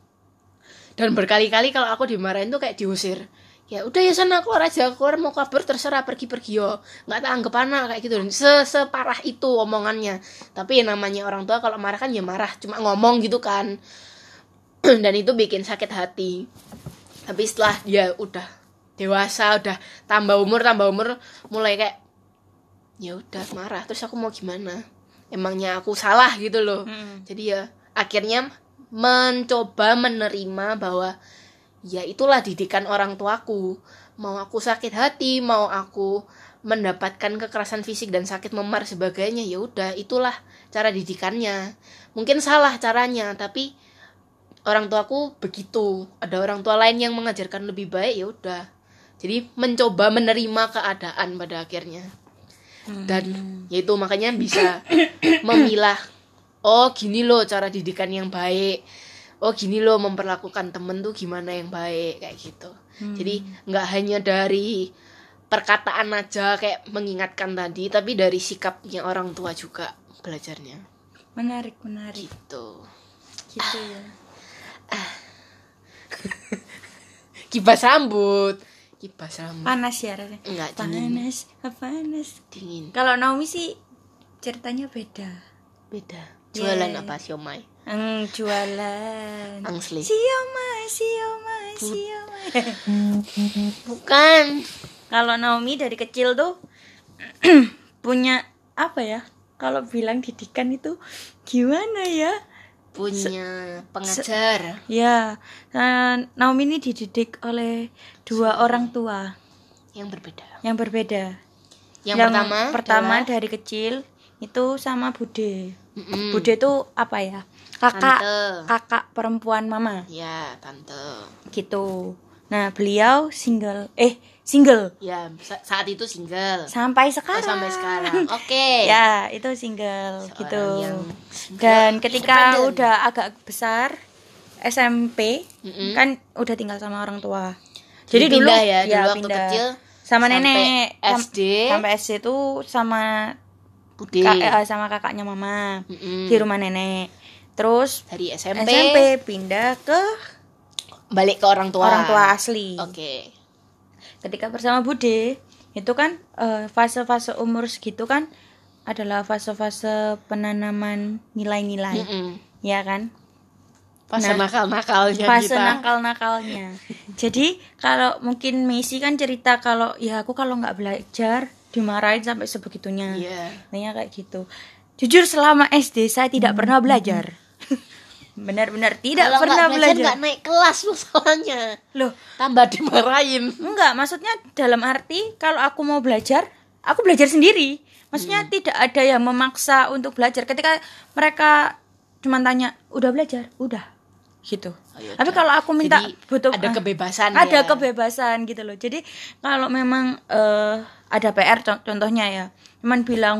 dan berkali-kali kalau aku dimarahin tuh kayak diusir. Ya udah ya sana keluar aja. Keluar mau kabur terserah pergi pergi yo. Nggak tak anggap anak kayak gitu. Dan se separah itu omongannya. Tapi yang namanya orang tua kalau marah kan ya marah. Cuma ngomong gitu kan. Dan itu bikin sakit hati. Tapi setelah dia udah dewasa udah tambah umur tambah umur mulai kayak ya udah marah. Terus aku mau gimana? Emangnya aku salah gitu loh. Mm. jadi ya akhirnya mencoba menerima bahwa ya itulah didikan orang tuaku. Mau aku sakit hati mau aku mendapatkan kekerasan fisik dan sakit memar sebagainya ya udah itulah cara didikannya. Mungkin salah caranya tapi orang tuaku begitu. Ada orang tua lain yang mengajarkan lebih baik ya udah. Jadi mencoba menerima keadaan pada akhirnya. Dan yaitu makanya bisa memilah oh gini loh cara didikan yang baik. Oh gini loh memperlakukan temen tuh gimana yang baik kayak gitu. Jadi nggak hanya dari perkataan aja kayak mengingatkan tadi tapi dari sikapnya orang tua juga belajarnya. Menarik menarik. Gitu. Gitu ya. Kipas rambut. Kipas rambut. Panas ya rasanya enggak dingin. Panas panas. Dingin. Kalau Naomi sih ceritanya beda. Beda jualan Yeah. apa? Siomay. Ang jualan. Angsli. siomay siomay siomay. Bukan. Kalau Naomi dari kecil tuh punya apa ya kalau bilang didikan itu gimana ya? Punya pengajar. ya eh, Naomi ini dididik oleh dua orang tua. Yang berbeda. Yang berbeda. Yang, pertama pertama adalah- dari kecil itu sama Bude Mm-mm. Bude itu apa ya? Kakak Tante. kakak perempuan mama. Ya tante. Gitu. Nah beliau single. Eh single. Ya sa- saat itu single. Sampai Oh, sekarang sampai sekarang. Oke. Ya itu single. Seorang gitu. single, dan ketika udah agak besar SMP Mm-mm. kan udah tinggal sama orang tua. Jadi jadi dulu ya, dulu waktu pindah. kecil sama sampai nenek SD. sampai SD itu sama Kak- eh, sama kakaknya mama. Mm-mm. di rumah nenek. Terus dari SMP, SMP pindah ke balik ke orang tua. Orang tua asli. Oke. Ketika bersama Bude itu kan eh, fase-fase umur segitu kan adalah fase-fase penanaman nilai-nilai. Mm-mm. ya kan? Fase Nah, nakal-nakalnya fase nakal-nakalnya. Jadi kalau mungkin Messi kan cerita kalau ya aku kalau nggak belajar dimarahin sampai sebegitunya. Iya. Intinya kayak gitu. Jujur selama SD saya tidak pernah belajar. Benar-benar tidak Kalau pernah nggak belajar nggak naik kelas masalahnya. Loh. Tambah dimarahin. Enggak maksudnya dalam arti kalau aku mau belajar aku belajar sendiri. Maksudnya tidak ada yang memaksa untuk belajar. Ketika mereka cuma tanya udah belajar? Udah gitu. Oh, ya tapi kalau aku minta Jadi, butuh ada kebebasan ada ya. kebebasan gitu loh. Jadi kalau memang eh, ada PR co- contohnya ya cuman bilang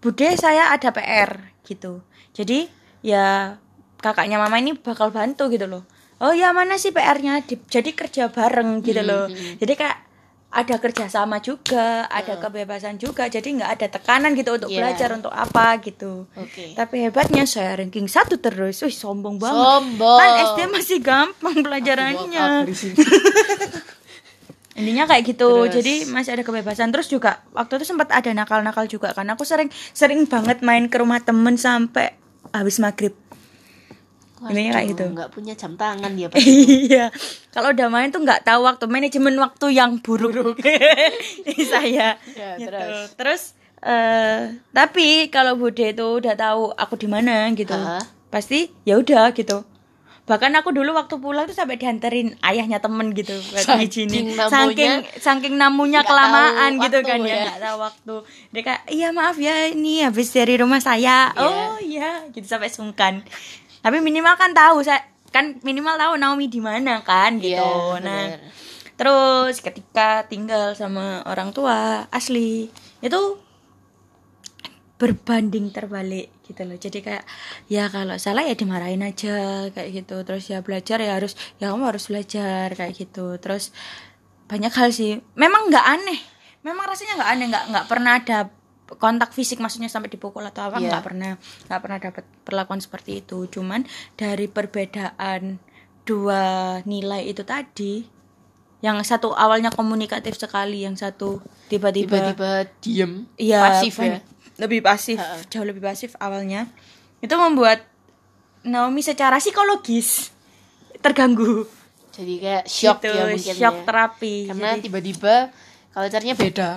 bude saya ada PR gitu. Jadi ya kakaknya mama ini bakal bantu gitu loh. Oh ya mana sih PR-nya Di- jadi kerja bareng gitu loh. jadi kayak ada kerjasama juga ada kebebasan juga jadi nggak ada tekanan gitu untuk Iya. belajar untuk apa gitu. Oke. tapi hebatnya saya ranking satu terus. Wih sombong banget. Sombong. kan SD masih gampang pelajarannya. Intinya kayak gitu. Terus? jadi masih ada kebebasan. Terus juga waktu itu sempat ada nakal-nakal juga kan aku sering sering banget main ke rumah temen sampai habis maghrib Intinya kayak gitu. Nggak punya jam tangan dia pasti. iya kalau udah main tuh nggak tahu waktu manajemen waktu yang buruk, Ini saya Ya, gitu. terus? terus eh tapi kalau bude itu udah tahu aku di mana gitu Aha. pasti ya udah gitu bahkan aku dulu waktu pulang tuh sampai dianterin ayahnya temen gitu buat Saking ngizinin. namunya- saking saking namunya kelamaan gitu waktu kan ya. ya nggak tahu waktu dia kayak iya maaf ya ini habis dari rumah saya Iya. oh iya gitu sampai sungkan tapi minimal kan tahu saya kan minimal tahu Naomi di mana kan gitu. Iya, nah bener. terus ketika tinggal sama orang tua asli itu berbanding terbalik gitu loh. Jadi kayak ya kalau salah ya dimarahin aja kayak gitu. Terus ya belajar ya harus ya kamu harus belajar kayak gitu. Terus banyak hal sih. Memang nggak aneh. Memang rasanya nggak aneh nggak nggak pernah ada kontak fisik maksudnya sampai dipukul atau apa Iya. nggak pernah nggak pernah dapat perlakuan seperti itu cuman dari perbedaan dua nilai itu tadi yang satu awalnya komunikatif sekali yang satu tiba-tiba Tiba-tiba diem. Iya, pasif ya. Lebih pasif, Ha-ha. jauh lebih pasif awalnya. Itu membuat Naomi secara psikologis terganggu. Jadi kayak shock Gitu, ya mungkin shock ya. terapi. Karena tiba-tiba culture-nya beda.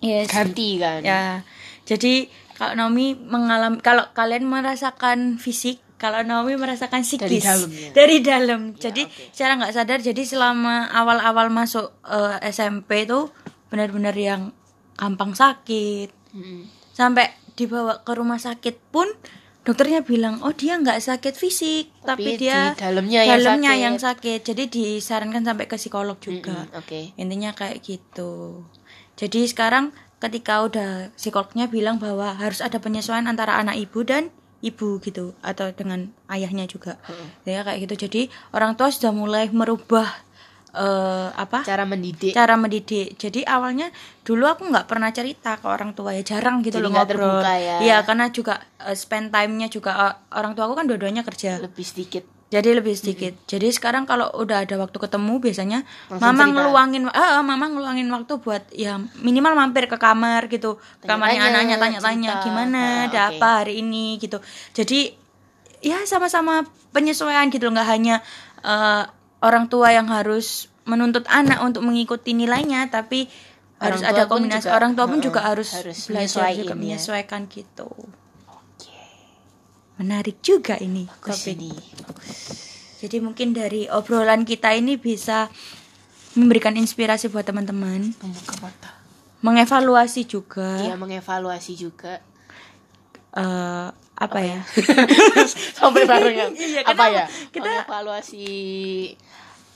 Yes. Ganti kan. Ya. Jadi kalau Naomi mengalami kalau kalian merasakan fisik, kalau Naomi merasakan psikis Dari dalam ya? Dari dalam. jadi oke. secara nggak sadar jadi selama awal-awal masuk eh, SMP itu benar-benar yang gampang sakit. Mm. sampai dibawa ke rumah sakit pun dokternya bilang oh dia nggak sakit fisik tapi, Tapi dia di dalamnya yang dalamnya sakit. yang sakit jadi disarankan sampai ke psikolog juga Mm-mm, Oke. intinya kayak gitu jadi sekarang ketika udah psikolognya bilang bahwa harus ada penyesuaian antara anak ibu dan ibu gitu atau dengan ayahnya juga ya kayak gitu jadi orang tua sudah mulai merubah eh, apa Cara mendidik. cara mendidik. Jadi awalnya dulu aku nggak pernah cerita ke orang tua ya jarang gitu Jadi loh nggak ngobrol. terbuka ya. Iya karena juga eh, spend time-nya juga eh, orang tua aku kan dua-duanya kerja. Lebih sedikit. Jadi lebih sedikit. Jadi sekarang kalau udah ada waktu ketemu biasanya Langsung mama cerita. ngeluangin eh eh, mama ngeluangin waktu buat ya minimal mampir ke kamar gitu. Ke Kamarnya Tanya-tanya, anaknya tanya-tanya gimana, Ah, ada oke. apa hari ini gitu. Jadi ya sama-sama penyesuaian gitu nggak hanya eh, orang tua yang harus menuntut anak untuk mengikuti nilainya tapi Orang harus ada kombinasi juga, orang tua pun heeh, juga harus, harus belajar juga ya. menyesuaikan gitu menarik juga ini Bagus topik ini. jadi mungkin dari obrolan kita ini bisa memberikan inspirasi buat teman-teman mengevaluasi juga Iya mengevaluasi juga. eh, apa ya Sampai barengan. Iya, apa ya? Kita- mengevaluasi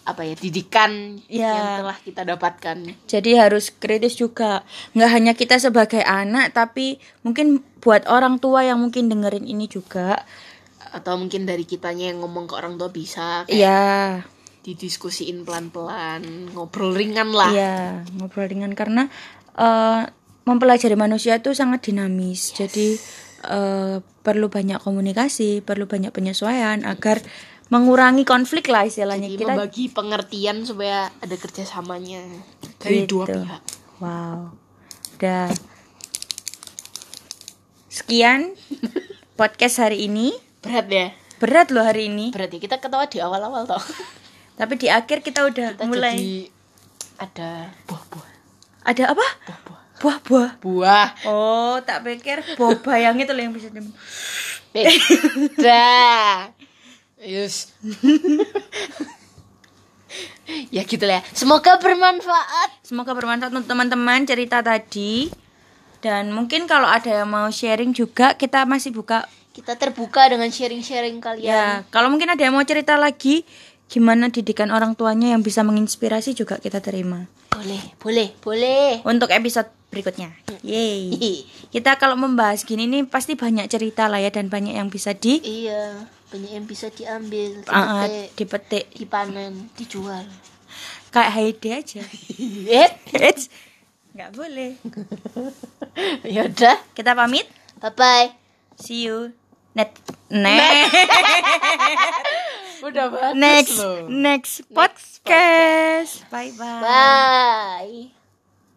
apa ya didikan Ya. yang telah kita dapatkan. Jadi harus kritis juga. Nggak hanya kita sebagai anak, tapi mungkin buat orang tua yang mungkin dengerin ini juga. Atau mungkin dari kitanya yang ngomong ke orang tua bisa kayak Iya, didiskusiin pelan-pelan, ngobrol ringan lah. iya ngobrol dengan karena eh, mempelajari manusia itu sangat dinamis. Jadi eh, perlu banyak komunikasi, perlu banyak penyesuaian agar mengurangi konflik lah istilahnya Jadi kita. membagi pengertian supaya ada kerjasamanya dari dua Gitu. pihak. Wow. Udah. Sekian podcast hari ini. Berat ya? Berat loh hari ini. Berarti kita ketawa di awal-awal toh. Tapi di akhir kita udah Kita mulai jadi ada buah-buah. ada apa? Buah-buah. Buah-buah. Buah. Oh, tak pikir boba yang itu loh yang bisa dah. Yes. ya gitu lah. ya. Semoga bermanfaat. Semoga bermanfaat untuk teman-teman cerita tadi. Dan mungkin kalau ada yang mau sharing juga kita masih buka Kita terbuka dengan sharing-sharing kalian. ya. Kalau mungkin ada yang mau cerita lagi gimana didikan orang tuanya yang bisa menginspirasi juga kita terima. Boleh, boleh, boleh. Untuk episode berikutnya. Yeay. Kita kalau membahas gini nih pasti banyak cerita lah ya dan banyak yang bisa di Iya, banyak yang bisa diambil, uh, dipetik, dipetik dipanen, dijual. kayak Heidi aja. Eits, nggak boleh. yaudah. Kita pamit. Bye bye. See you. Net next Udah bagus next next podcast. Bye bye. Bye.